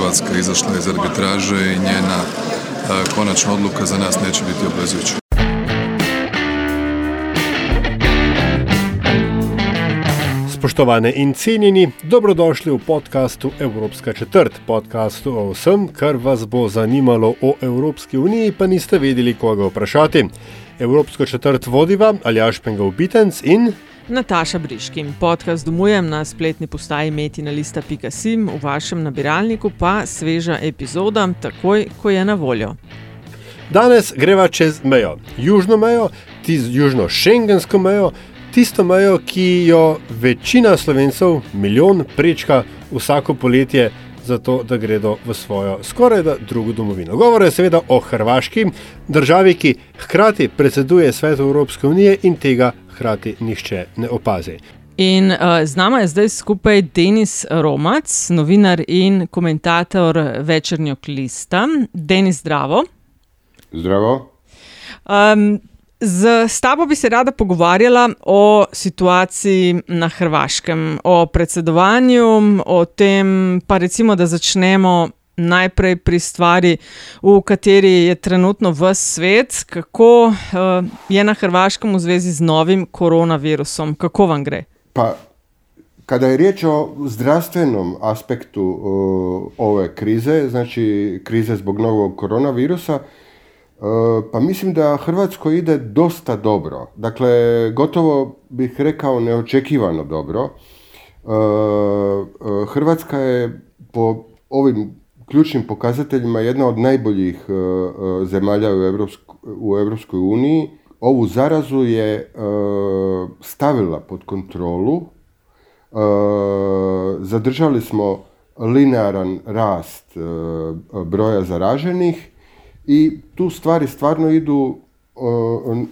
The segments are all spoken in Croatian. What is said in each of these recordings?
Hrvatska izašla iz arbitraže i njena a, konačna odluka za nas neće biti obvezujuća. Spoštovane in cenjeni, dobrodošli v podkastu Evropska četrt, podkastu o vsem, kar vas bo zanimalo o Evropski uniji, pa niste vedeli, koga vprašati. Evropsko četrt vodiva Aljaš Pengal Bitens in Nataša Briškin, podcast domujem na spletni postaji metina.sim, v vašem nabiralniku pa sveža epizoda, takoj, ko je na voljo. danes greva čez mejo, južno mejo, tisto južno-šengensko mejo, tisto mejo, ki jo večina slovencev, milijon, prečka vsako poletje. Zato, da gredo v svojo skoraj da drugo domovino. Govore je seveda o Hrvaški, državi, ki hkrati predseduje svetu Evropske unije in tega hkrati nihče ne opazi. In uh, z nama je zdaj skupaj Denis Romac, novinar in komentator večernjog lista. Denis, zdravo. Zdravo. Um, z, tabo bi se rada pogovarjala o situaciji na Hrvaškem, o predsedovanju, o tem, pa recimo, da začnemo najprej pri stvari, v kateri je trenutno v svet, kako uh, je na Hrvaškem v zvezi z novim koronavirusom, kako vam gre? Pa kada je riječ o zdravstvenom aspektu o, ove krize, znači krize zbog novog koronavirusa, e, pa mislim da Hrvatskoj ide dosta dobro. Dakle, gotovo bih rekao neočekivano dobro. Hrvatska je po ovim ključnim pokazateljima jedna od najboljih e, e, zemalja u, Europskoj uniji. Ovu zarazu je e, stavila pod kontrolu. Zadržali smo linearan rast broja zaraženih i tu stvari stvarno idu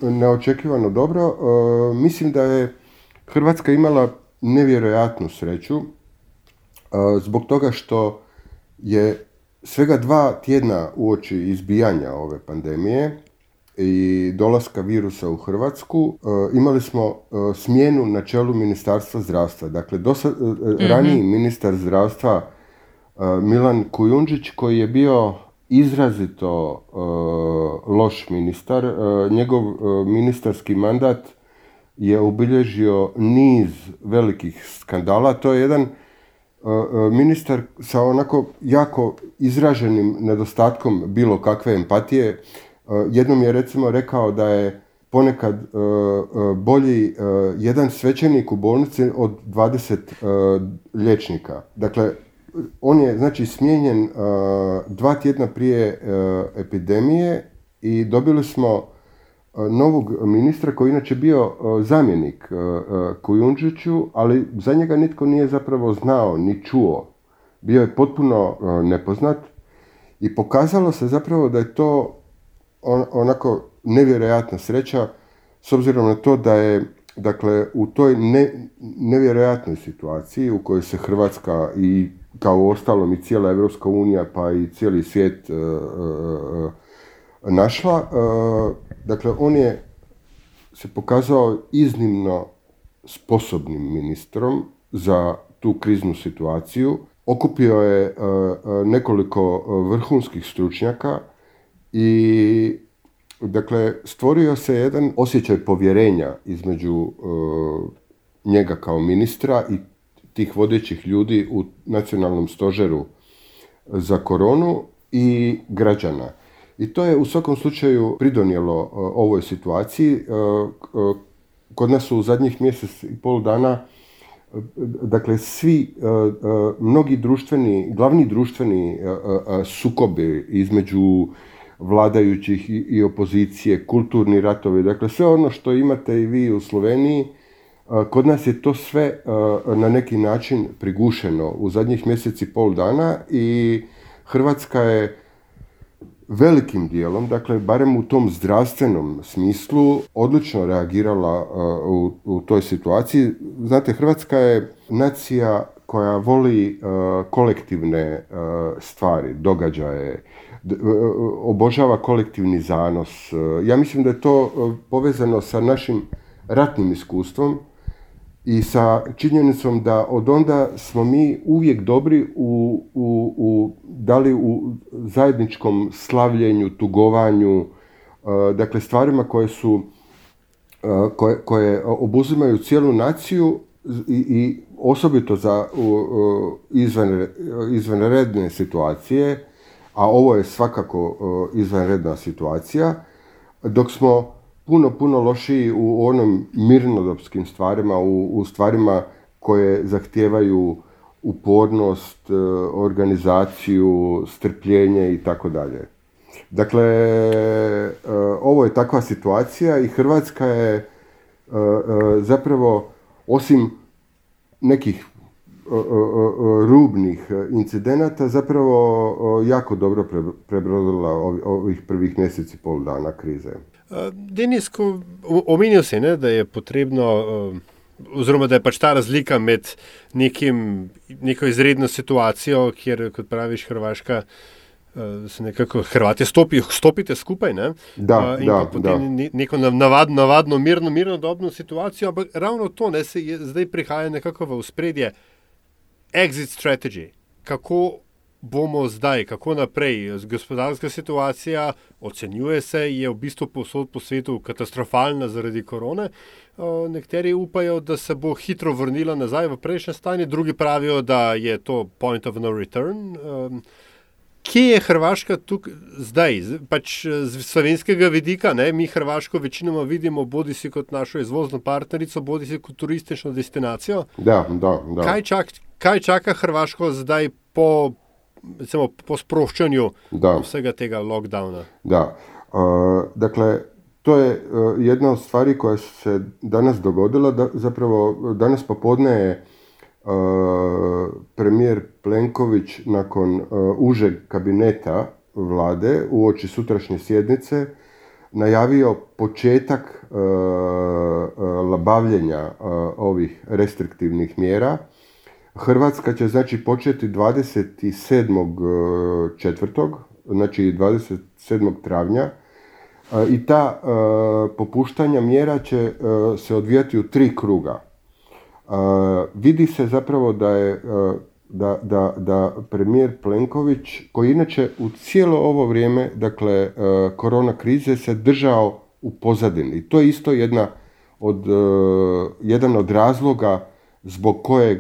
neočekivano dobro. Mislim da je Hrvatska imala nevjerojatnu sreću zbog toga što je svega dva tjedna uoči izbijanja ove pandemije i dolaska virusa u Hrvatsku e, imali smo e, smjenu na čelu Ministarstva zdravstva. Dakle, dosa, e, raniji ministar zdravstva Milan Kujundžić koji je bio izrazito loš ministar, njegov ministarski mandat je obilježio niz velikih skandala. To je jedan ministar sa onako jako izraženim nedostatkom bilo kakve empatije. Jednom je recimo rekao da je ponekad bolji jedan svećenik u bolnici od 20 uh, liječnika. Dakle, on je znači smijenjen dva tjedna prije epidemije i dobili smo novog ministra koji inače bio zamjenik Kujundžiću, ali za njega nitko nije zapravo znao ni čuo. Bio je potpuno nepoznat i pokazalo se zapravo da je to on, onako nevjerojatna sreća s obzirom na to da je dakle u toj ne, nevjerojatnoj situaciji u kojoj se Hrvatska i kao uostalom i cijela Europska unija pa i cijeli svijet uh, uh, našla, uh, dakle on je se pokazao iznimno sposobnim ministrom za tu kriznu situaciju. Okupio je uh, uh, nekoliko vrhunskih stručnjaka i dakle stvorio se jedan osjećaj povjerenja između njega kao ministra i tih vodećih ljudi u nacionalnom stožeru za koronu i građana. I to je u svakom slučaju pridonijelo uh, ovoj situaciji. Uh, uh, kod nas su u zadnjih mjesec i pol dana dakle svi mnogi društveni, glavni društveni sukobi između vladajućih i, opozicije, kulturni ratovi, dakle sve ono što imate i vi u Sloveniji, kod nas je to sve na neki način prigušeno u zadnjih mjeseci pol dana i Hrvatska je velikim dijelom, dakle barem u tom zdravstvenom smislu, odlično reagirala u, u toj situaciji. Znate, Hrvatska je nacija koja voli kolektivne stvari, događaje, obožava kolektivni zanos. Ja mislim da je to povezano sa našim ratnim iskustvom i sa činjenicom da od onda smo mi uvijek dobri u, u, u da li u zajedničkom slavljenju, tugovanju, e, dakle stvarima koje su e, koje, koje obuzimaju cijelu naciju i, i osobito za izvanredne situacije, a ovo je svakako izvanredna situacija, dok smo puno, puno lošiji u onom mirnodopskim stvarima, u, u stvarima koje zahtijevaju upornost, e, organizaciju, strpljenje i tako dalje. Dakle, e, ovo je takva situacija i Hrvatska je e, zapravo osim nekih rubnih incidenata zapravo jako dobro prebrodila ovih prvih mjeseci pol dana krize. Denis, ko omenil si, ne, da je potrebno, oziroma da je pač ta razlika med nekim, neko izredno situacijo, kjer, kot praviš, Hrvaška. Se nekako Hrvati stopijo, stopite skupaj. Ne? Da, in da, potem da. neko navadno, navadno, mirno, mirno, dobno situacijo. Ampak ravno to ne, se je, zdaj prihaja nekako v spredje. Exit strategy. Kako bomo zdaj, kako naprej. Gospodarska situacija, ocenjuje se, je v bistvu posod po svetu katastrofalna zaradi korone. Nekateri upajo, da se bo hitro vrnila nazaj v prejšnje stanje, drugi pravijo, da je to point of no return. Kje je Hrvaška tukaj zdaj? Pač z slovenskega vidika, ne? mi Hrvaško večinoma vidimo bodi si kot našo izvozno partnerico, bodi si kot turistično destinacijo. Da, da, da. Kaj, čak, kaj čaka Hrvaško zdaj po recimo, po sproščanju da. vsega tega lockdowna. Da. Uh, dakle, to je uh, jedna od stvari koja se danas dogodila. Da, zapravo, danas popodne je uh, premijer Plenković nakon uh, užeg kabineta vlade u oči sutrašnje sjednice najavio početak uh, labavljenja ovih restriktivnih mjera Hrvatska će znači početi 27. četvrtog, znači 27. travnja e, i ta e, popuštanja mjera će e, se odvijati u tri kruga. Vidi se zapravo da je da, da, da premijer Plenković, koji inače u cijelo ovo vrijeme, dakle, korona krize se držao u pozadini. I to je isto jedna od, jedan od razloga zbog kojeg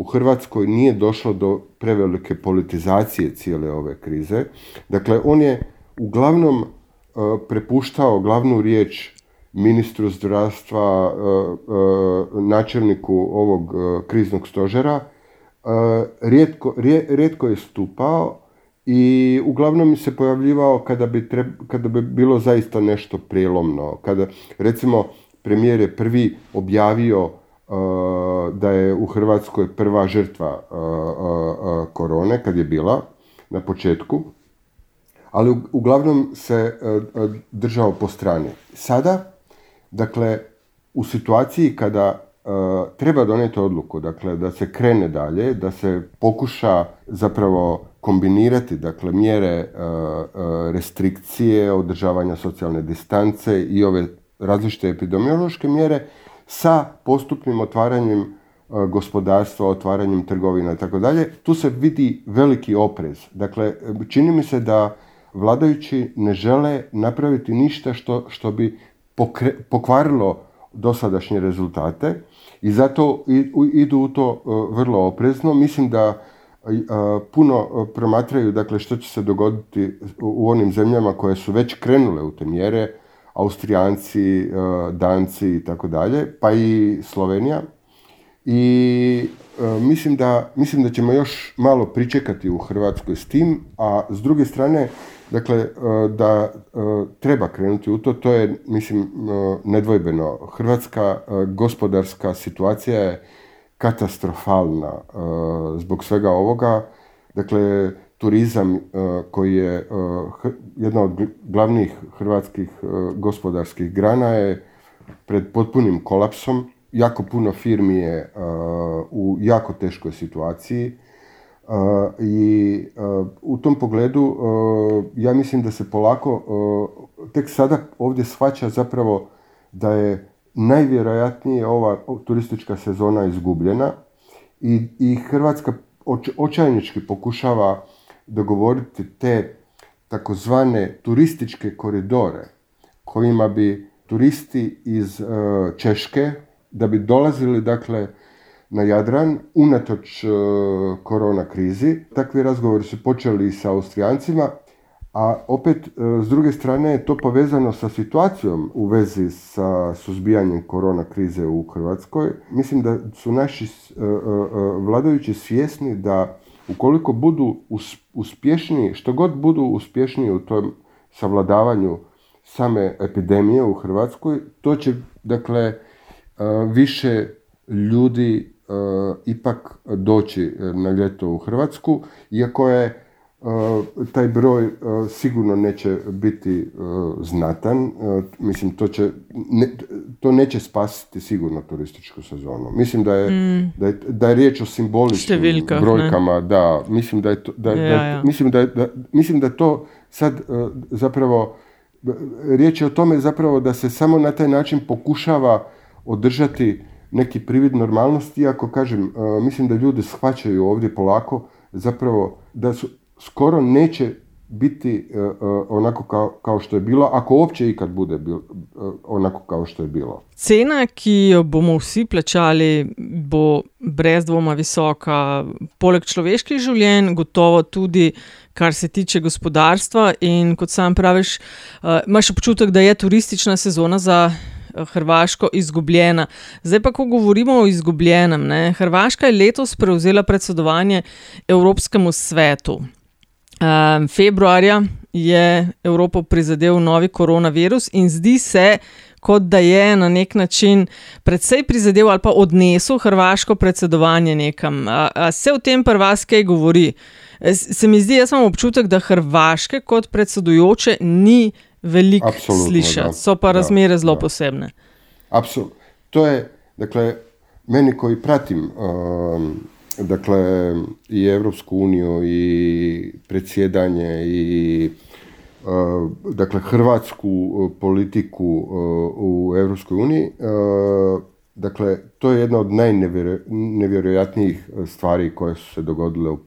u Hrvatskoj nije došlo do prevelike politizacije cijele ove krize. Dakle, on je uglavnom e, prepuštao glavnu riječ ministru zdravstva, e, e, načelniku ovog kriznog stožera. Rijetko, rijetko je stupao i uglavnom se pojavljivao kada bi, kada bi bilo zaista nešto prijelomno. Kada, recimo, premijer je prvi objavio da je u Hrvatskoj prva žrtva korone kad je bila na početku, ali uglavnom se držao po strani. Sada, dakle, u situaciji kada treba donijeti odluku, dakle, da se krene dalje, da se pokuša zapravo kombinirati, dakle, mjere restrikcije, održavanja socijalne distance i ove različite epidemiološke mjere, sa postupnim otvaranjem e, gospodarstva, otvaranjem trgovina i tako dalje, tu se vidi veliki oprez. Dakle, čini mi se da vladajući ne žele napraviti ništa što, što bi pokvarilo dosadašnje rezultate i zato idu u to e, vrlo oprezno. Mislim da e, puno promatraju dakle, što će se dogoditi u onim zemljama koje su već krenule u te mjere, Austrijanci, e, Danci i tako dalje, pa i Slovenija. I e, mislim da, mislim da ćemo još malo pričekati u Hrvatskoj s tim, a s druge strane, dakle, e, da treba krenuti u to, to je, mislim, nedvojbeno. Hrvatska gospodarska situacija je katastrofalna zbog svega ovoga. Dakle, turizam koji je jedna od glavnih hrvatskih gospodarskih grana je pred potpunim kolapsom. Jako puno firmi je u jako teškoj situaciji i u tom pogledu ja mislim da se polako tek sada ovdje shvaća zapravo da je najvjerojatnije ova turistička sezona izgubljena i, i Hrvatska očajnički pokušava dogovoriti te takozvane turističke koridore kojima bi turisti iz Češke da bi dolazili dakle na Jadran unatoč korona krizi. Takvi razgovori su počeli i sa Austrijancima, a opet s druge strane je to povezano sa situacijom u vezi sa suzbijanjem korona krize u Hrvatskoj. Mislim da su naši vladajući svjesni da ukoliko budu uspješniji, što god budu uspješniji u tom savladavanju same epidemije u Hrvatskoj, to će dakle više ljudi ipak doći na ljeto u Hrvatsku, iako je taj broj sigurno neće biti znatan. Mislim, to, će, to neće spasiti sigurno turističku sezonu. Mislim da je, mm. da je, da je riječ o simboličnim brojkama. Da, mislim da je to, da, da, Mislim, da, da, mislim da to sad zapravo riječ je o tome zapravo da se samo na taj način pokušava održati neki privid normalnosti, iako kažem, mislim da ljudi shvaćaju ovdje polako zapravo da su skoro neće biti uh, onako kao, kao što je bilo, ako uopće ikad bude bil, uh, onako kao što je bilo. Cena, ki jo bomo vsi plačali, bo brez dvoma visoka, poleg človeških življenj, gotovo tudi, kar se tiče gospodarstva. In kot sam praviš, uh, imaš občutek, da je turistična sezona za. Hrvaško izgubljena. Zdaj pa, ko govorimo o izgubljenem, ne? Hrvaška je letos prevzela predsedovanje Evropskemu svetu. Um, februarja je Evropo prizadel novi koronavirus in zdi se, kot da je na nek način predvsej prizadel ali pa odnesel hrvaško predsedovanje nekam. A, a se o tem pri vas kaj govori? Se mi zdi, jaz imam občutek, da Hrvaške kot predsedujoče ni veliko slišati, so pa razmere zelo da. posebne. Absolutno. To je, dakle, meni koji pratim. Um, dakle i Europsku uniju i predsjedanje i uh, dakle hrvatsku politiku uh, u Europskoj uniji dakle to je jedna od najnevjerojatnijih stvari koje su se dogodile u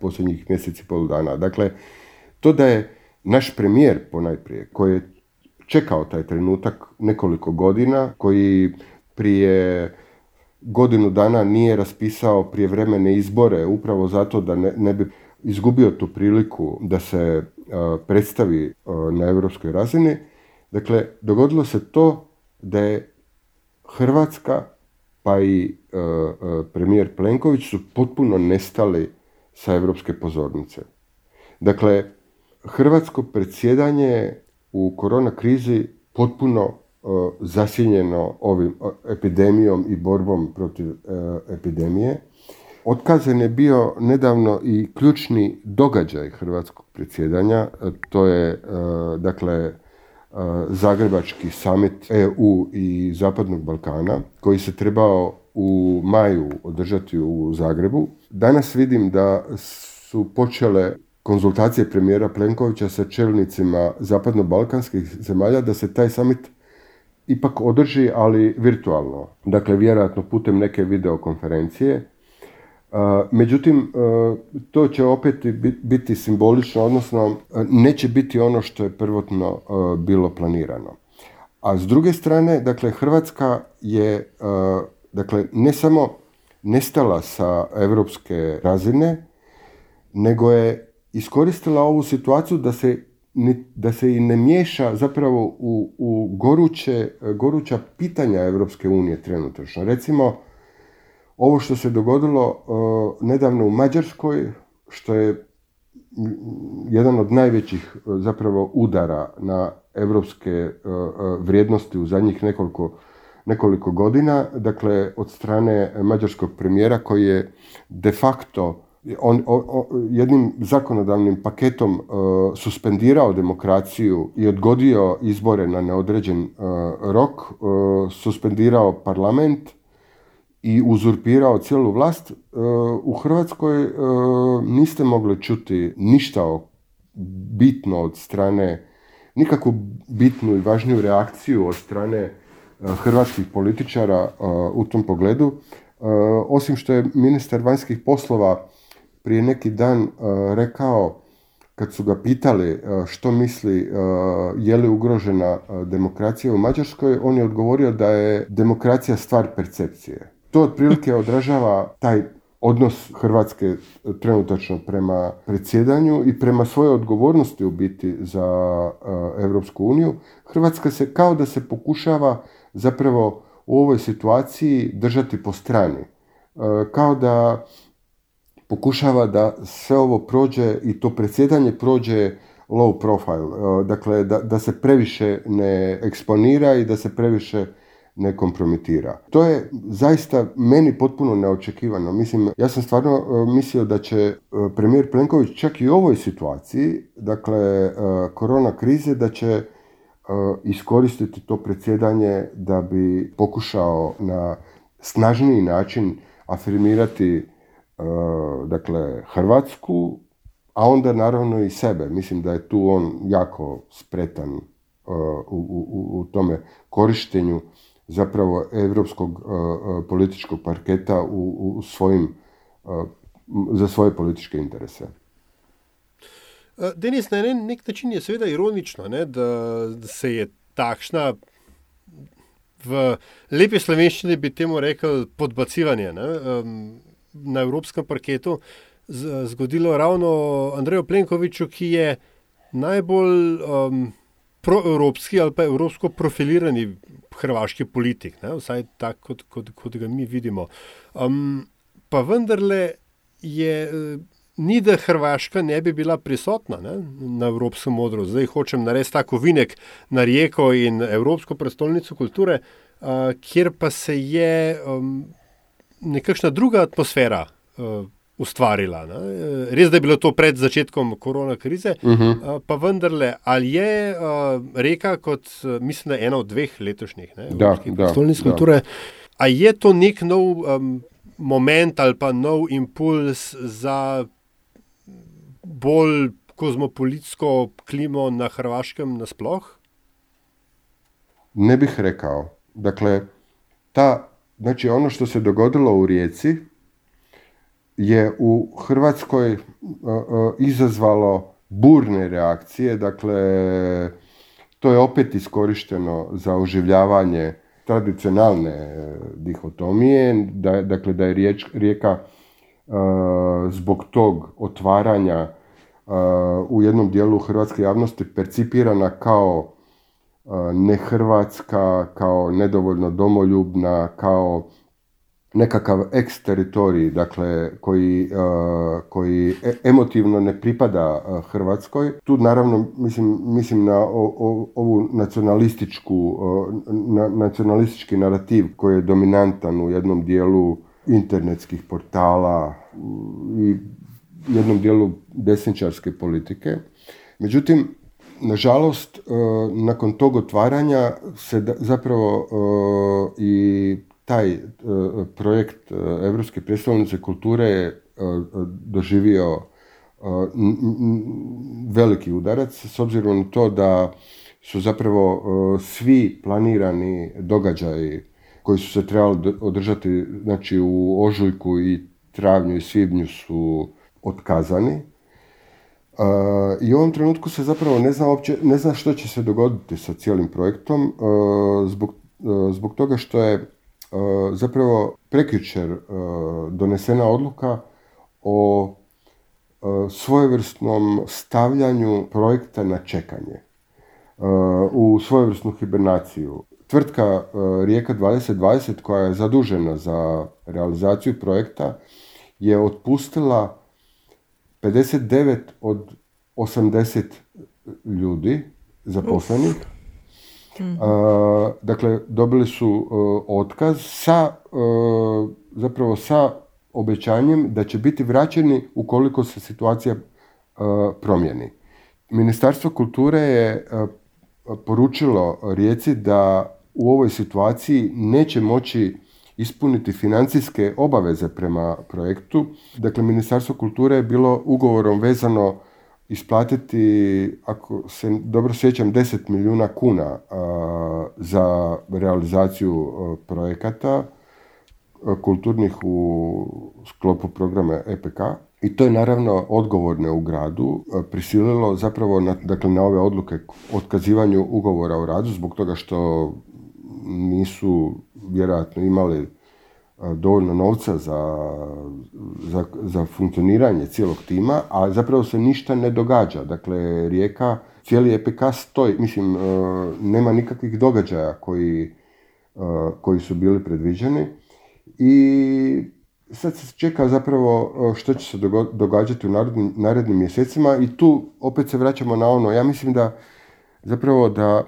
posljednjih mjeseci i pol dana. Dakle, to da je naš premijer ponajprije koji je čekao taj trenutak nekoliko godina, koji prije godinu dana nije raspisao prijevremene izbore upravo zato da ne, ne bi izgubio tu priliku da se predstavi na europskoj razini. Dakle, dogodilo se to da je Hrvatska pa i premijer Plenković su potpuno nestali sa europske pozornice. Dakle, hrvatsko predsjedanje u korona krizi potpuno zasjenjeno ovim epidemijom i borbom protiv e, epidemije. Otkazan je bio nedavno i ključni događaj hrvatskog predsjedanja, e, to je e, dakle Zagrebački summit EU i Zapadnog Balkana koji se trebao u maju održati u Zagrebu. Danas vidim da su počele konzultacije premijera Plenkovića sa čelnicima zapadno-balkanskih zemalja da se taj summit ipak održi, ali virtualno. Dakle, vjerojatno putem neke videokonferencije. Međutim, to će opet biti simbolično, odnosno neće biti ono što je prvotno bilo planirano. A s druge strane, dakle, Hrvatska je dakle, ne samo nestala sa europske razine, nego je iskoristila ovu situaciju da se da se i ne miješa zapravo u, u goruće, goruća pitanja Europske unije trenutačno. Recimo, ovo što se dogodilo uh, nedavno u Mađarskoj, što je jedan od najvećih uh, zapravo udara na europske uh, vrijednosti u zadnjih nekoliko, nekoliko godina, dakle od strane mađarskog premijera koji je de facto on, jednim zakonodavnim paketom suspendirao demokraciju i odgodio izbore na neodređen rok, suspendirao parlament i uzurpirao cijelu vlast, u Hrvatskoj niste mogli čuti ništa bitno od strane, nikakvu bitnu i važniju reakciju od strane hrvatskih političara u tom pogledu. Osim što je ministar vanjskih poslova prije neki dan rekao, kad su ga pitali što misli je li ugrožena demokracija u Mađarskoj, on je odgovorio da je demokracija stvar percepcije. To otprilike odražava taj odnos Hrvatske trenutačno prema predsjedanju i prema svojoj odgovornosti u biti za Europsku uniju. Hrvatska se kao da se pokušava zapravo u ovoj situaciji držati po strani. Kao da pokušava da sve ovo prođe i to predsjedanje prođe low profile. E, dakle, da, da se previše ne eksponira i da se previše ne kompromitira. To je zaista meni potpuno neočekivano. Mislim, ja sam stvarno e, mislio da će premijer Plenković čak i u ovoj situaciji, dakle, korona krize, da će iskoristiti to predsjedanje da bi pokušao na snažniji način afirmirati e, dakle Hrvatsku, a onda naravno i sebe. Mislim da je tu on jako spretan e, u, u, u tome korištenju zapravo europskog e, političkog parketa u, u svojim za svoje političke interese. Eh, Denis, na nek način je seveda ironično, ne, da se je takšna, v lepi slovenščini bi temu rekel, podbacivanje ne, um, na evropskem parketu zgodilo ravno Andreju Plenkoviču, ki je najbolj um, proevropski ali pa evropsko profilirani hrvaški politik, ne, vsaj tako, kot, kot, kot ga mi vidimo. Um, pa vendarle je ni da Hrvaška ne bi bila prisotna ne, na Evropskem modru. Zdaj hočem narediti tako vinek na Rijeko in Evropsko prestolnico kulture, uh, kjer pa se je um, nekakšna druga atmosfera. Uh, Ustvarila. Ne? Res da je bilo to pred začetkom korona krize, uh -huh. uh, pa vendarle, ali je uh, reka, kot mislim, ena od dveh letošnjih, da, da, stolnic kulture, ali je to nek nov um, moment ali pa nov impuls za bolj kozmopolitsko klimo na Hrvaškem nasploh? Ne bih rekao. Dakle, ta, znači ono što se dogodilo u Rijeci je u Hrvatskoj uh, uh, izazvalo burne reakcije, dakle to je opet iskorišteno za oživljavanje tradicionalne uh, dihotomije, da, dakle da je rijeka zbog tog otvaranja u jednom dijelu hrvatske javnosti percipirana kao nehrvatska, kao nedovoljno domoljubna, kao nekakav eks-teritorij, dakle, koji, koji e, emotivno ne pripada Hrvatskoj. Tu naravno mislim, mislim na ovu nacionalističku, na, nacionalistički narativ koji je dominantan u jednom dijelu internetskih portala i jednom dijelu desničarske politike. Međutim, nažalost, e, nakon tog otvaranja se zapravo e, i taj e, projekt Evropske predstavnice kulture je doživio veliki udarac s obzirom na to da su zapravo svi planirani događaji koji su se trebali održati znači, u ožujku i travnju i svibnju su otkazani. I u ovom trenutku se zapravo ne zna, opće, ne zna što će se dogoditi sa cijelim projektom uh, zbog, uh, zbog toga što je zapravo prekjučer donesena odluka o svojevrsnom stavljanju projekta na čekanje u svojevrsnu hibernaciju. Tvrtka Rijeka 2020 koja je zadužena za realizaciju projekta je otpustila 59 od 80 ljudi zaposlenih. Mm. dakle, dobili su uh, otkaz sa, uh, zapravo sa obećanjem da će biti vraćeni ukoliko se situacija e, promijeni. Ministarstvo kulture je poručilo Rijeci da u ovoj situaciji neće moći ispuniti financijske obaveze prema projektu. Dakle, Ministarstvo kulture je bilo ugovorom vezano isplatiti, ako se dobro sjećam, 10 milijuna kuna za realizaciju projekata kulturnih u sklopu programa EPK. I to je naravno odgovorne u gradu prisililo zapravo na, dakle, na ove odluke otkazivanju ugovora o radu zbog toga što nisu vjerojatno imali dovoljno novca za, za, za funkcioniranje cijelog tima, a zapravo se ništa ne događa. Dakle, rijeka, cijeli EPK stoji, mislim, nema nikakvih događaja koji, koji su bili predviđeni i sad se čeka zapravo što će se događati u narednim, narednim mjesecima i tu opet se vraćamo na ono, ja mislim da zapravo da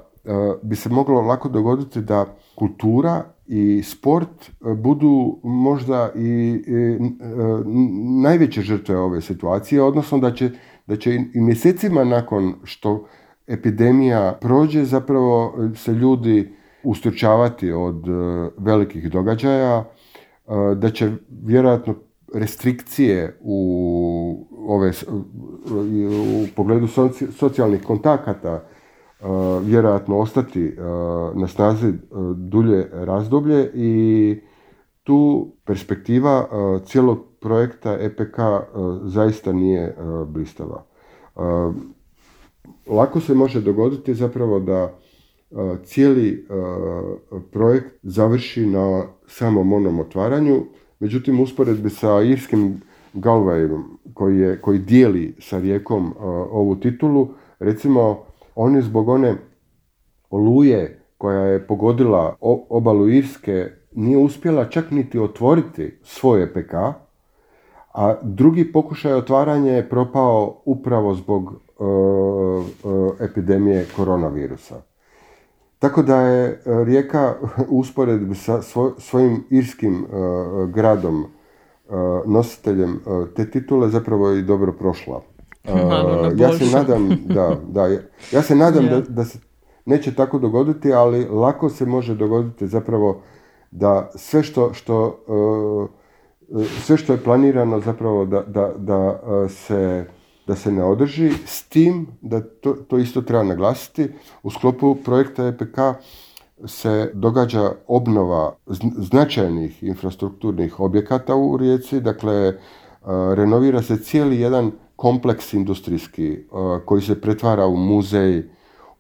bi se moglo lako dogoditi da kultura i sport e, budu možda i, e, najveće žrtve ove situacije, odnosno da će, da će i mjesecima nakon što epidemija prođe zapravo se ljudi ustručavati od e, velikih događaja, da će vjerojatno restrikcije u, ove, u pogledu socijalnih kontakata vjerojatno ostati na snazi dulje razdoblje i tu perspektiva cijelog projekta EPK zaista nije blistava. Lako se može dogoditi zapravo da cijeli projekt završi na samom onom otvaranju, međutim usporedbi sa irskim Galwayom koji, je, koji dijeli sa rijekom ovu titulu, recimo oni zbog one oluje koja je pogodila obalu Irske nije uspjela čak niti otvoriti svoje EPK, a drugi pokušaj otvaranja je propao upravo zbog e, e, epidemije koronavirusa. Tako da je Rijeka u usporedbi sa svojim irskim e, gradom, nositeljem te titule, zapravo i dobro prošla. Ja se nadam, da, da, ja se nadam da, da se neće tako dogoditi, ali lako se može dogoditi zapravo da sve što, što uh, sve što je planirano zapravo da, da, da uh, se da se ne održi, s tim da to, to isto treba naglasiti, u sklopu projekta EPK se događa obnova značajnih infrastrukturnih objekata u Rijeci, dakle uh, renovira se cijeli jedan kompleks industrijski uh, koji se pretvara u muzej,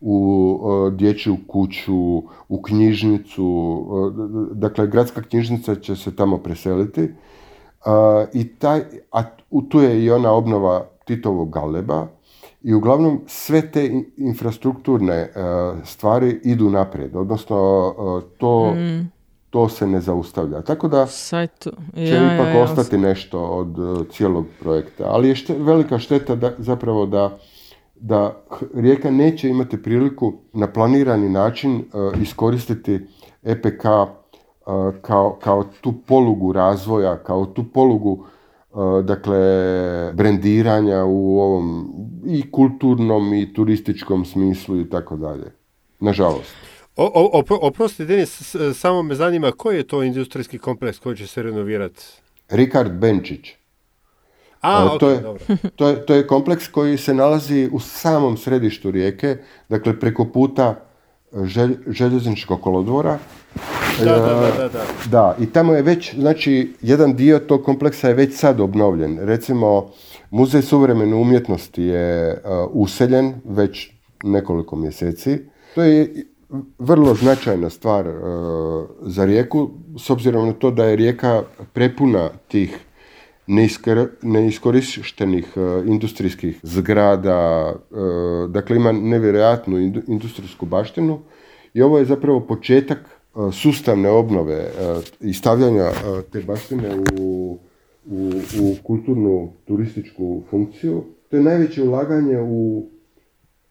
u uh, dječju kuću, u knjižnicu, uh, dakle gradska knjižnica će se tamo preseliti i taj, a tu je i ona obnova Titovog galeba i uglavnom sve te infrastrukturne stvari idu naprijed, odnosno to mm to se ne zaustavlja. Tako da Sajtu. će ipak ostati nešto od uh, cijelog projekta. Ali je velika šteta da, zapravo da, da Rijeka neće imati priliku na planirani način uh, iskoristiti EPK uh, kao, kao tu polugu razvoja, kao tu polugu dakle brendiranja u ovom i kulturnom i turističkom smislu i tako dalje. Nažalost. O, oprosti, Denis, samo me zanima koji je to industrijski kompleks koji će se renovirati? Rikard Benčić. A, to, je, to, je, to je kompleks koji se nalazi u samom središtu rijeke, dakle preko puta želj, željezničkog kolodvora. Da, da, da, da, da. i tamo je već, znači, jedan dio tog kompleksa je već sad obnovljen. Recimo, Muzej suvremene umjetnosti je uh, useljen već nekoliko mjeseci. To je vrlo značajna stvar e, za rijeku, s obzirom na to da je rijeka prepuna tih neiskorištenih e, industrijskih zgrada, e, dakle ima nevjerojatnu industrijsku baštinu i ovo je zapravo početak sustavne obnove i stavljanja te baštine u, u, u kulturnu turističku funkciju. To je najveće ulaganje u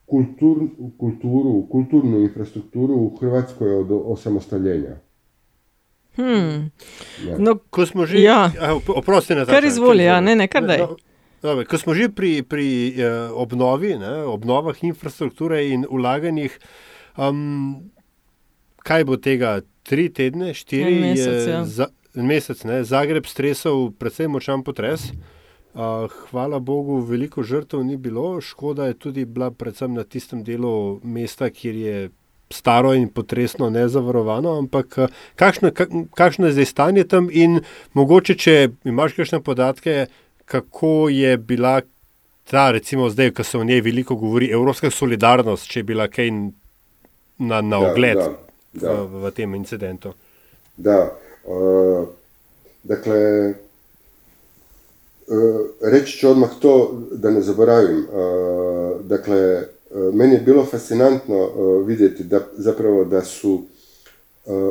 kultur, kulturu, kulturnu infrastrukturu u Hrvatskoj od osamostaljenja. Hmm. No, Ko smo že, Ja. a, op- oprosti, Nataša, Kar izvoli, ja, ne, ne, kar daj. No, Dobro, ko smo že pri, pri uh, obnovi, ne, obnovah infrastrukture in ulaganjih, um, kaj bo tega, tri tedne, štiri En mesec, je ja. za, mesec, ne, Zagreb stresal precej močan potres. Uh, hvala Bogu, veliko žrtev ni bilo, škoda je tudi bila predvsem na tistem delu mesta, kjer je staro in potresno nezavarovano, ampak kakšno, kak, kakšno je zdaj stanje tam in mogoče, če imaš kakšne podatke, kako je bila ta, recimo zdaj, ko se o njej veliko govori, evropska solidarnost, če je bila kaj na, na Da, ogled da, da. V, v tem incidentu. Da, uh, dakle, reći ću odmah to da ne zaboravim. Uh, dakle, uh, meni je bilo fascinantno vidjeti da zapravo da su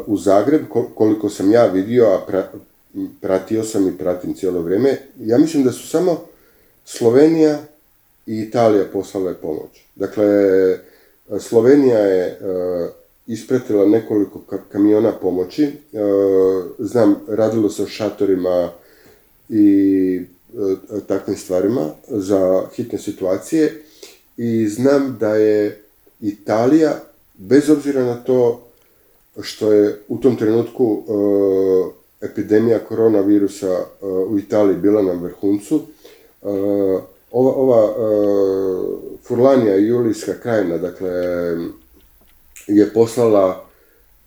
u Zagreb, ko- koliko sam ja vidio, a pra- pratio sam i pratim cijelo vrijeme, ja mislim da su samo Slovenija i Italija poslale pomoć. Dakle, Slovenija je e, ispratila nekoliko ka- kamiona pomoći. E, znam, radilo se o šatorima i e, takvim stvarima za hitne situacije i znam da je Italija, bez obzira na to što je u tom trenutku e, epidemija koronavirusa e, u Italiji bila na vrhuncu, e, ova, ova e, Furlanija i Julijska krajina, dakle, je poslala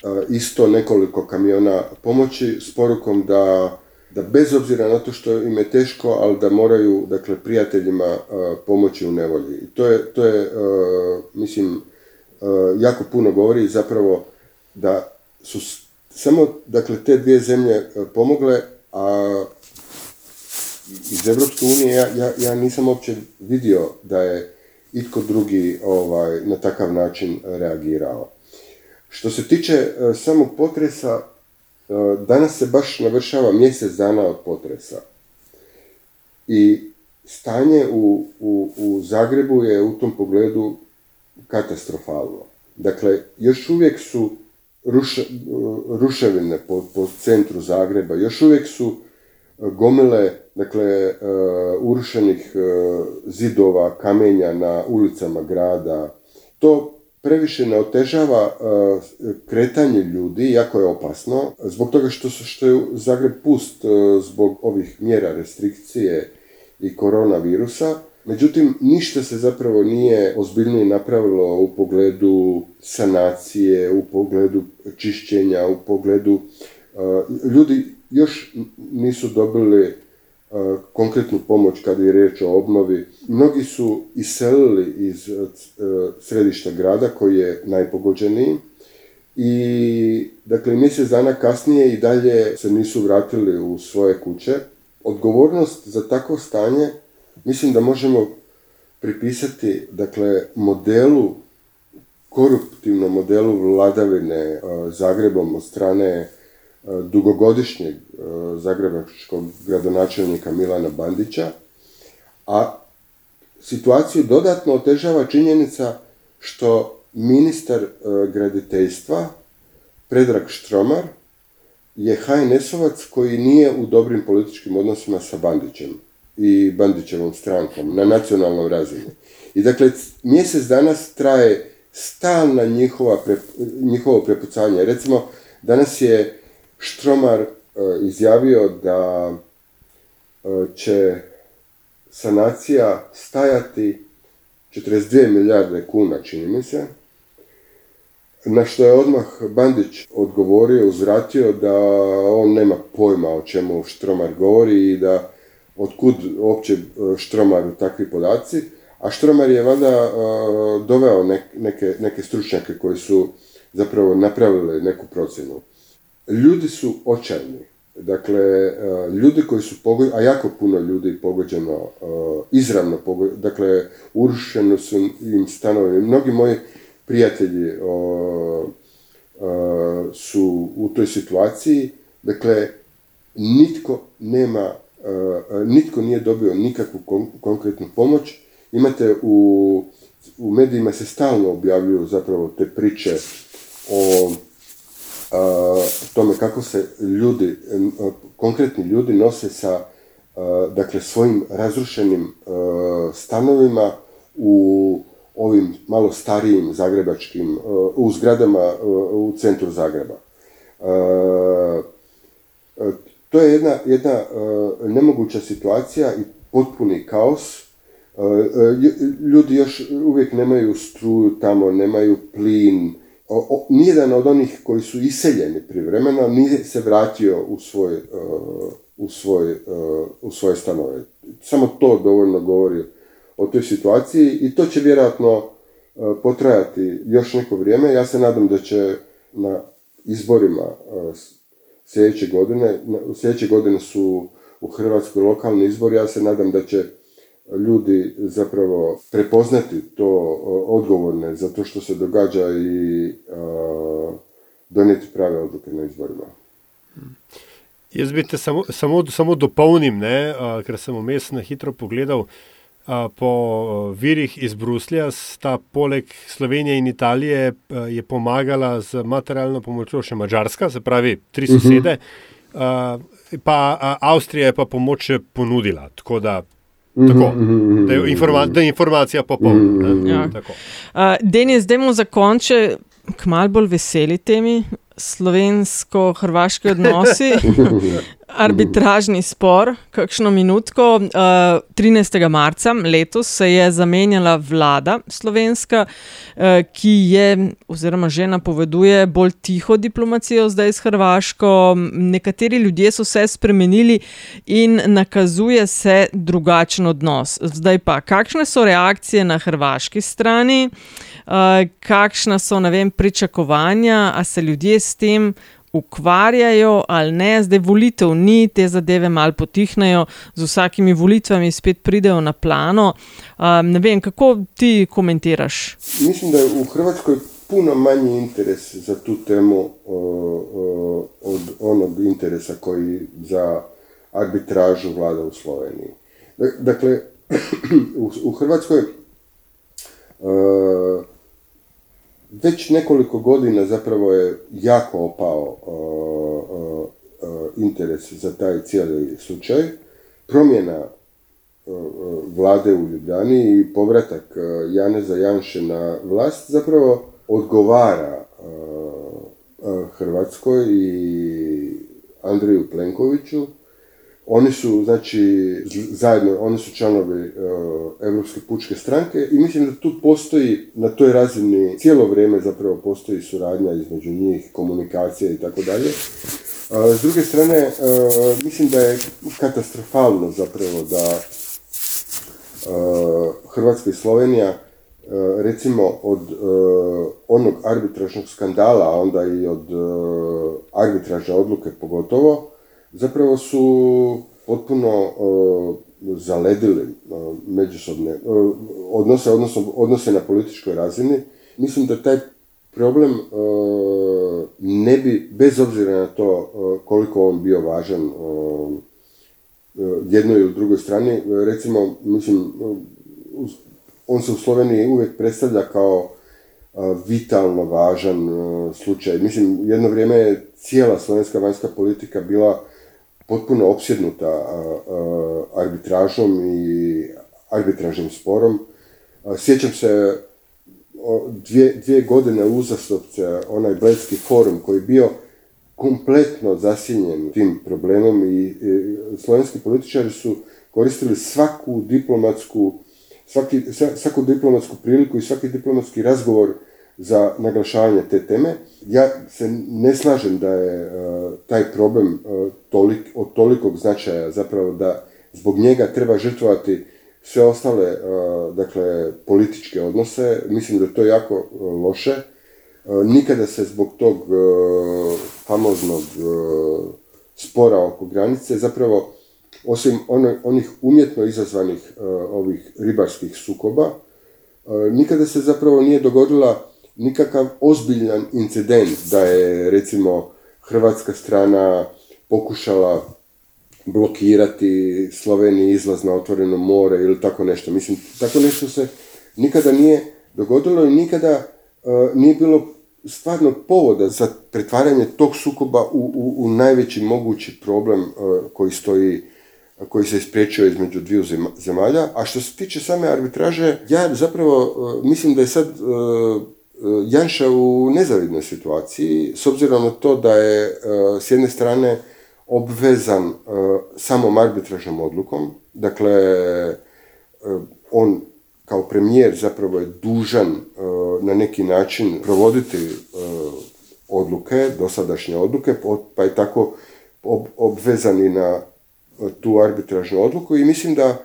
e, isto nekoliko kamiona pomoći s porukom da, da bez obzira na to što im je teško, ali da moraju dakle, prijateljima pomoći u nevolji. I to je, to je mislim, jako puno govori zapravo da su samo dakle, te dvije zemlje pomogle, a iz Europske unije ja, ja, ja nisam uopće vidio da je itko drugi ovaj, na takav način reagirao. Što se tiče samog potresa, danas se baš navršava mjesec dana od potresa. I stanje u, u, u Zagrebu je u tom pogledu katastrofalno. Dakle, još uvijek su ruše- ruševine po, po centru Zagreba, još uvijek su e, gomile dakle, e, urušenih e, zidova, kamenja na ulicama grada. To previše ne otežava e, kretanje ljudi, jako je opasno, zbog toga što, su, što je Zagreb pust e, zbog ovih mjera restrikcije i koronavirusa. Međutim, ništa se zapravo nije ozbiljnije napravilo u pogledu sanacije, u pogledu čišćenja, u pogledu... e, ljudi još nisu dobili konkretnu pomoć kada je riječ o obnovi. Mnogi su iselili iz e, središta grada koji je najpogođeniji i dakle mjesec dana kasnije i dalje se nisu vratili u svoje kuće. Odgovornost za takvo stanje mislim da možemo pripisati dakle modelu koruptivnom modelu vladavine e, Zagrebom od strane dugogodišnjeg e, zagrebačkog gradonačelnika Milana Bandića, a situaciju dodatno otežava činjenica što ministar e, graditeljstva Predrag Štromar je HNS-ovac koji nije u dobrim političkim odnosima sa Bandićem i Bandićevom strankom na nacionalnoj razini. I dakle, mjesec danas traje stalna njihova njihovo prepucanje. Recimo, danas je Štromar e, izjavio da e, će sanacija stajati 42 milijarde kuna, čini mi se, na što je odmah Bandić odgovorio, uzvratio da on nema pojma o čemu Štromar govori i da otkud uopće e, Štromaru takvi podaci, a Štromar je valjda doveo nek- neke, neke stručnjake koji su zapravo napravili neku procjenu. Ljudi su očajni. Dakle, e, ljudi koji su pogođeni, a jako puno ljudi pogođeno, e, izravno pogođeno, dakle, urušeno su im stanovi. Mnogi moji prijatelji o, e, su u toj situaciji, dakle, nitko nema, nitko nije dobio nikakvu kon- konkretnu pomoć. Imate u, u medijima se stalno objavljuju zapravo te priče o tome kako se ljudi, konkretni ljudi nose sa dakle svojim razrušenim stanovima u ovim malo starijim zagrebačkim, u zgradama u centru Zagreba. To je jedna, jedna nemoguća situacija i potpuni kaos. Ljudi još uvijek nemaju struju tamo, nemaju plin, nijedan od onih koji su iseljeni privremeno nije se vratio u, svoj, uh, u, svoj, uh, u svoje stanove. Samo to dovoljno govori o toj situaciji i to će vjerojatno uh, potrajati još neko vrijeme. Ja se nadam da će na izborima sljedeće godine, sljedeće godine su u Hrvatskoj lokalni izbori, ja se nadam da će ljudi zapravo prepoznati to odgovorne za to što se događa i donijeti prave odluke na izborima. Jaz bi te samo, samo, samo dopolnil, ne, ker sem vmes na hitro pogledal. Po virih iz Bruslja sta poleg Slovenije in Italije je pomagala z materialno pomočjo še Mačarska, se pravi tri sosede, uh -huh. pa Avstrija je pa pomoč ponudila. Tako da Tako, mhm, mhm, mhm, da, je informa da je informacija popolna. Ja. Uh, Denis, zdaj mu zakonče k mal bolj veseli temi slovensko-hrvaški odnosi. arbitražni spor, kakšno minutko. Uh, 13. marca letos se je zamenjala vlada slovenska, uh, ki je, oziroma že napoveduje, bolj tiho diplomacijo zdaj s Hrvaško. Nekateri ljudje so se spremenili in nakazuje se drugačen odnos. Zdaj pa, kakšne so reakcije na hrvaški strani, uh, kakšna so vem, pričakovanja, a se ljudje s tem ukvarjajo ali ne, zdaj volitev ni, te zadeve malo potihnejo, z vsakimi volitvami spet pridejo na plano. Um, ne vem, kako ti komentiraš? Mislim, da je v Hrvatskoj puno manji interes za tu temu o, o, od onog interesa koji za arbitražu vlada u Sloveniji. Dakle, u, u Hrvatskoj uh, već nekoliko godina zapravo je jako opao interes za taj cijeli slučaj. Promjena vlade u Ljubljani i povratak Janeza Janše na vlast zapravo odgovara Hrvatskoj i Andriju Plenkoviću oni su, znači, zajedno, oni su članovi uh, Europske pučke stranke i mislim da tu postoji, na toj razini, cijelo vrijeme zapravo postoji suradnja između njih, komunikacija i tako dalje. S druge strane, uh, mislim da je katastrofalno zapravo da uh, Hrvatska i Slovenija recimo od onog arbitražnog skandala, a onda i od arbitražne odluke pogotovo, zapravo su potpuno zaledili međusobne odnose, odnosno odnose na političkoj razini. Mislim da taj problem ne bi, bez obzira na to koliko on bio važan jednoj ili drugoj strani, recimo, mislim, on se u Sloveniji uvijek predstavlja kao vitalno važan slučaj. Mislim, jedno vrijeme je cijela slovenska vanjska politika bila potpuno opsjednuta arbitražom i arbitražnim sporom. Sjećam se dvije, dvije godine uzastopce onaj Bledski forum koji je bio kompletno zasjenjen tim problemom i, slovenski političari su koristili svaku diplomatsku svaki, svaku diplomatsku priliku i svaki diplomatski razgovor za naglašavanje te teme. Ja se ne slažem da je uh, taj problem uh, tolik, od tolikog značaja zapravo da zbog njega treba žrtvovati sve ostale uh, dakle, političke odnose. Mislim da je to jako loše. Nikada se zbog tog famoznog spora oko granice zapravo osim onih umjetno izazvanih ovih ribarskih sukoba, nikada se zapravo nije dogodila nikakav ozbiljan incident da je recimo hrvatska strana pokušala blokirati Sloveniji izlaz na otvoreno more ili tako nešto. Mislim, tako nešto se nikada nije dogodilo i nikada uh, nije bilo stvarnog povoda za pretvaranje tog sukoba u, u, u najveći mogući problem koji stoji koji se ispriječio između dviju zemalja. A što se tiče same arbitraže, ja zapravo mislim da je sad Janša u nezavidnoj situaciji, s obzirom na to da je s jedne strane obvezan samom arbitražnom odlukom, dakle on kao premijer zapravo je dužan na neki način provoditi odluke, dosadašnje odluke, pa je tako obvezan i na tu arbitražnu odluku i mislim da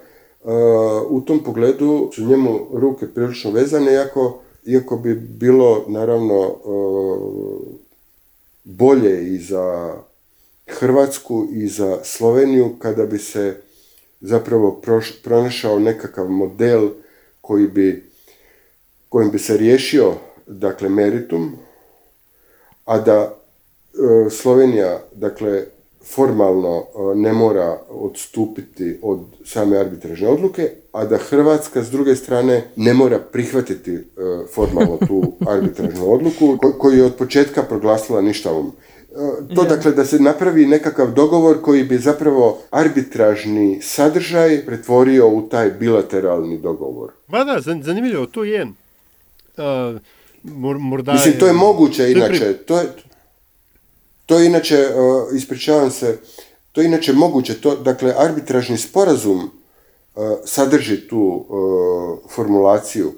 u tom pogledu su njemu ruke prilično vezane, iako, iako bi bilo naravno bolje i za Hrvatsku i za Sloveniju kada bi se zapravo pronašao nekakav model koji bi, kojim bi se riješio dakle meritum, a da Slovenija dakle formalno e, ne mora odstupiti od same arbitražne odluke, a da Hrvatska s druge strane ne mora prihvatiti e, formalno tu arbitražnu odluku koju je od početka proglasila ništavom. E, to dakle da se napravi nekakav dogovor koji bi zapravo arbitražni sadržaj pretvorio u taj bilateralni dogovor. Ba da, zanimljivo, to je. Uh, morda Mislim, to je moguće inače. To je, to je inače, e, ispričavam se, to je inače moguće, to, dakle, arbitražni sporazum e, sadrži tu e, formulaciju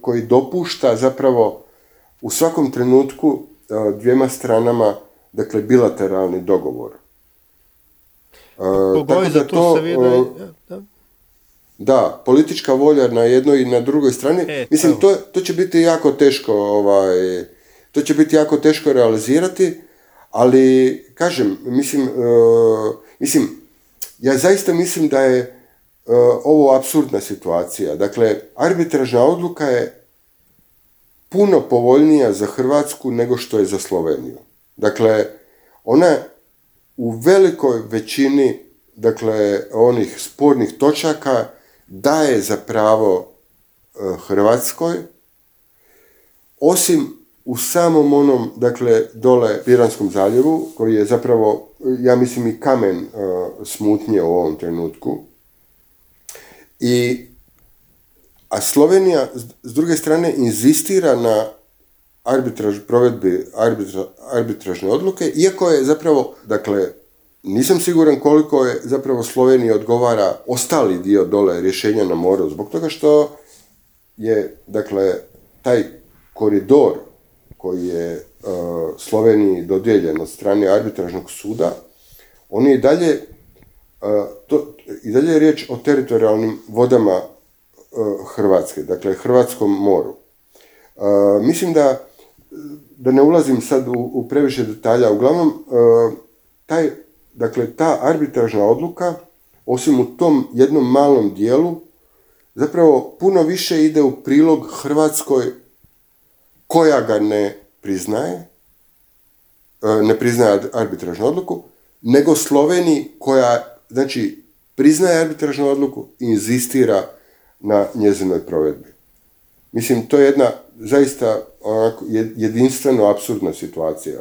koji dopušta zapravo u svakom trenutku dvijema stranama, dakle, bilateralni dogovor. Pogoj za to, da. da, politička volja na jednoj i na drugoj strani. Mislim, to, to će biti jako teško, ovaj, to će biti jako teško realizirati, ali, kažem, mislim, uh, mislim, ja zaista mislim da je uh, ovo apsurdna situacija. Dakle, arbitražna odluka je puno povoljnija za Hrvatsku nego što je za Sloveniju. Dakle, ona u velikoj većini dakle, onih spornih točaka daje za pravo uh, Hrvatskoj, osim u samom onom, dakle, dole Piranskom zaljevu, koji je zapravo, ja mislim, i kamen uh, smutnje u ovom trenutku. I, a Slovenija, s druge strane, inzistira na arbitraž, provedbi arbitražne odluke, iako je zapravo, dakle, nisam siguran koliko je zapravo Slovenija odgovara ostali dio dole rješenja na moru, zbog toga što je, dakle, taj koridor koji je uh, Sloveniji dodijeljen od strane arbitražnog suda, on je dalje, uh, to, i dalje je riječ o teritorijalnim vodama uh, Hrvatske, dakle Hrvatskom moru. Mislim da, da ne ulazim sad u, u previše detalja, uglavnom taj, dakle, ta arbitražna odluka, osim u tom jednom malom dijelu, zapravo puno više ide u prilog Hrvatskoj koja ga ne priznaje, e, ne priznaje arbitražnu odluku, nego Sloveniji koja, znači, priznaje arbitražnu odluku i inzistira na njezinoj provedbi. Mislim, to je jedna zaista onako jedinstveno absurdna situacija.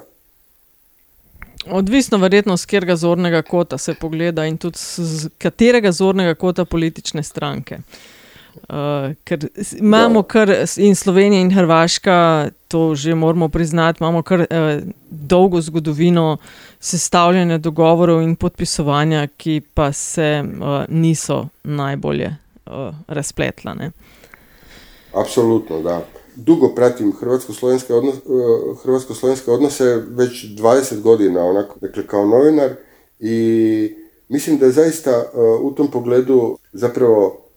Odvisno verjetno z katerega zornega kota se pogleda in tudi z katerega zornega kota politične stranke. Uh, Uh, ker imamo kar in Slovenija in Hrvaška, to že moramo priznati, imamo kar uh, dolgo zgodovino sestavljanja dogovorov in podpisovanja, ki pa se uh, niso najbolje uh, razpletlane. Absolutno, da. Dugo pratim hrvatsko-slovenske odnose, hrvatsko odnose već 20 godina, onako, dakle kao novinar i mislim da je zaista uh, u tom pogledu zapravo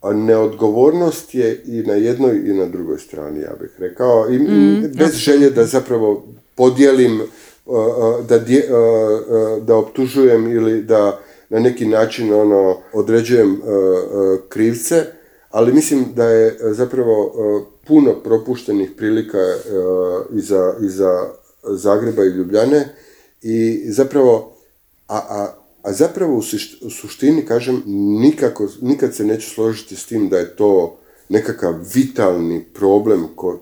a neodgovornost je i na jednoj i na drugoj strani, ja bih rekao. I mm, bez želje da zapravo podijelim, da, da optužujem ili da na neki način ono određujem krivce, ali mislim da je zapravo puno propuštenih prilika iza, iza Zagreba i Ljubljane i zapravo, a, a a zapravo u suštini, kažem, nikako, nikad se neću složiti s tim da je to nekakav vitalni problem ko,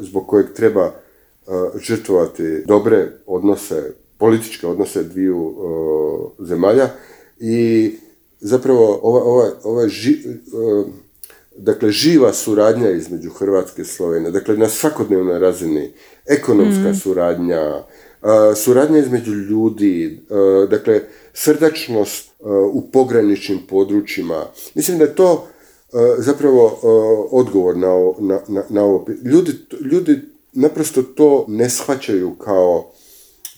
zbog kojeg treba žrtvovati dobre odnose, političke odnose dviju zemalja i zapravo ova, ova, ova ži, dakle, živa suradnja između Hrvatske i Slovenije, dakle na svakodnevnoj razini, ekonomska mm. suradnja, suradnja između ljudi, dakle srdačnost u pograničnim područjima. Mislim da je to zapravo odgovor na, na, na, na ovo. Ljudi, ljudi naprosto to ne shvaćaju kao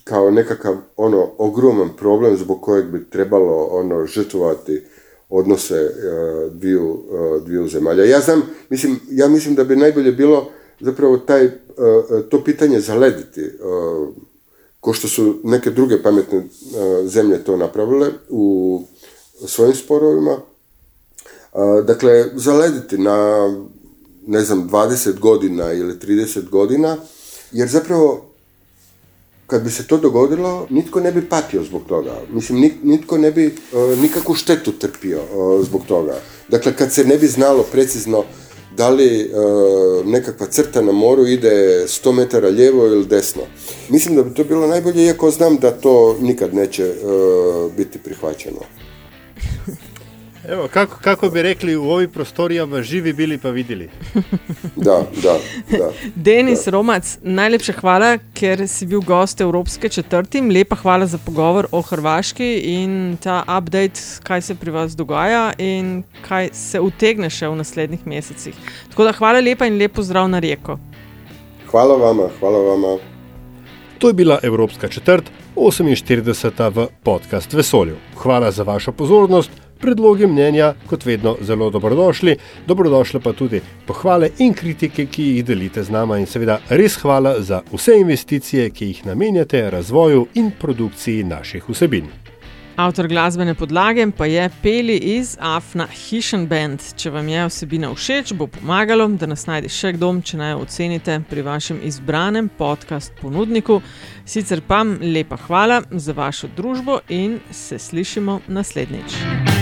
kao nekakav ono ogroman problem zbog kojeg bi trebalo ono žrtvovati odnose uh, dviju, uh, dviju zemalja. Ja znam, mislim, ja mislim da bi najbolje bilo zapravo taj, uh, to pitanje zalediti, ko što su neke druge pametne zemlje to napravile u svojim sporovima. Dakle, zalediti na, ne znam, 20 godina ili 30 godina, jer zapravo kad bi se to dogodilo, nitko ne bi patio zbog toga. Mislim, nitko ne bi uh, nikakvu štetu trpio zbog toga. Dakle, kad se ne bi znalo precizno da li uh, nekakva crta na moru ide 100 metara lijevo ili desno. Mislim da bi to bilo najbolje, iako znam da to nikad neće biti prihvaćeno. Evo, kako, kako bi rekli u ovih prostorijama, živi bili pa videli. da, da, da. Denis da. Romac, najlepša hvala, ker si bil gost Evropske četrti. Lepa hvala za pogovor o Hrvaški in ta update, kaj se pri vas dogaja in kaj se utegne še v naslednjih mesecih. Tako da hvala lepa in lepo zdrav na reko. Hvala vama, hvala vama. To je bila Evropska četrt, 48. v podcast Vesolju. Hvala za vašo pozornost predlogi mnenja, kot vedno, zelo dobrodošli, dobrodošle pa tudi pohvale in kritike, ki jih delite z nami, in seveda res hvala za vse investicije, ki jih namenjate razvoju in produkciji naših vsebin. Avtor glasbene podlage pa je Peli iz Afna Hishen Band. Če vam je vsebina všeč, bo pomagalo, da nas najde še kdo, če naj jo ocenite pri vašem izbranem podcast ponudniku. Sicer pa lepa hvala za vašo družbo in se slišimo naslednjič.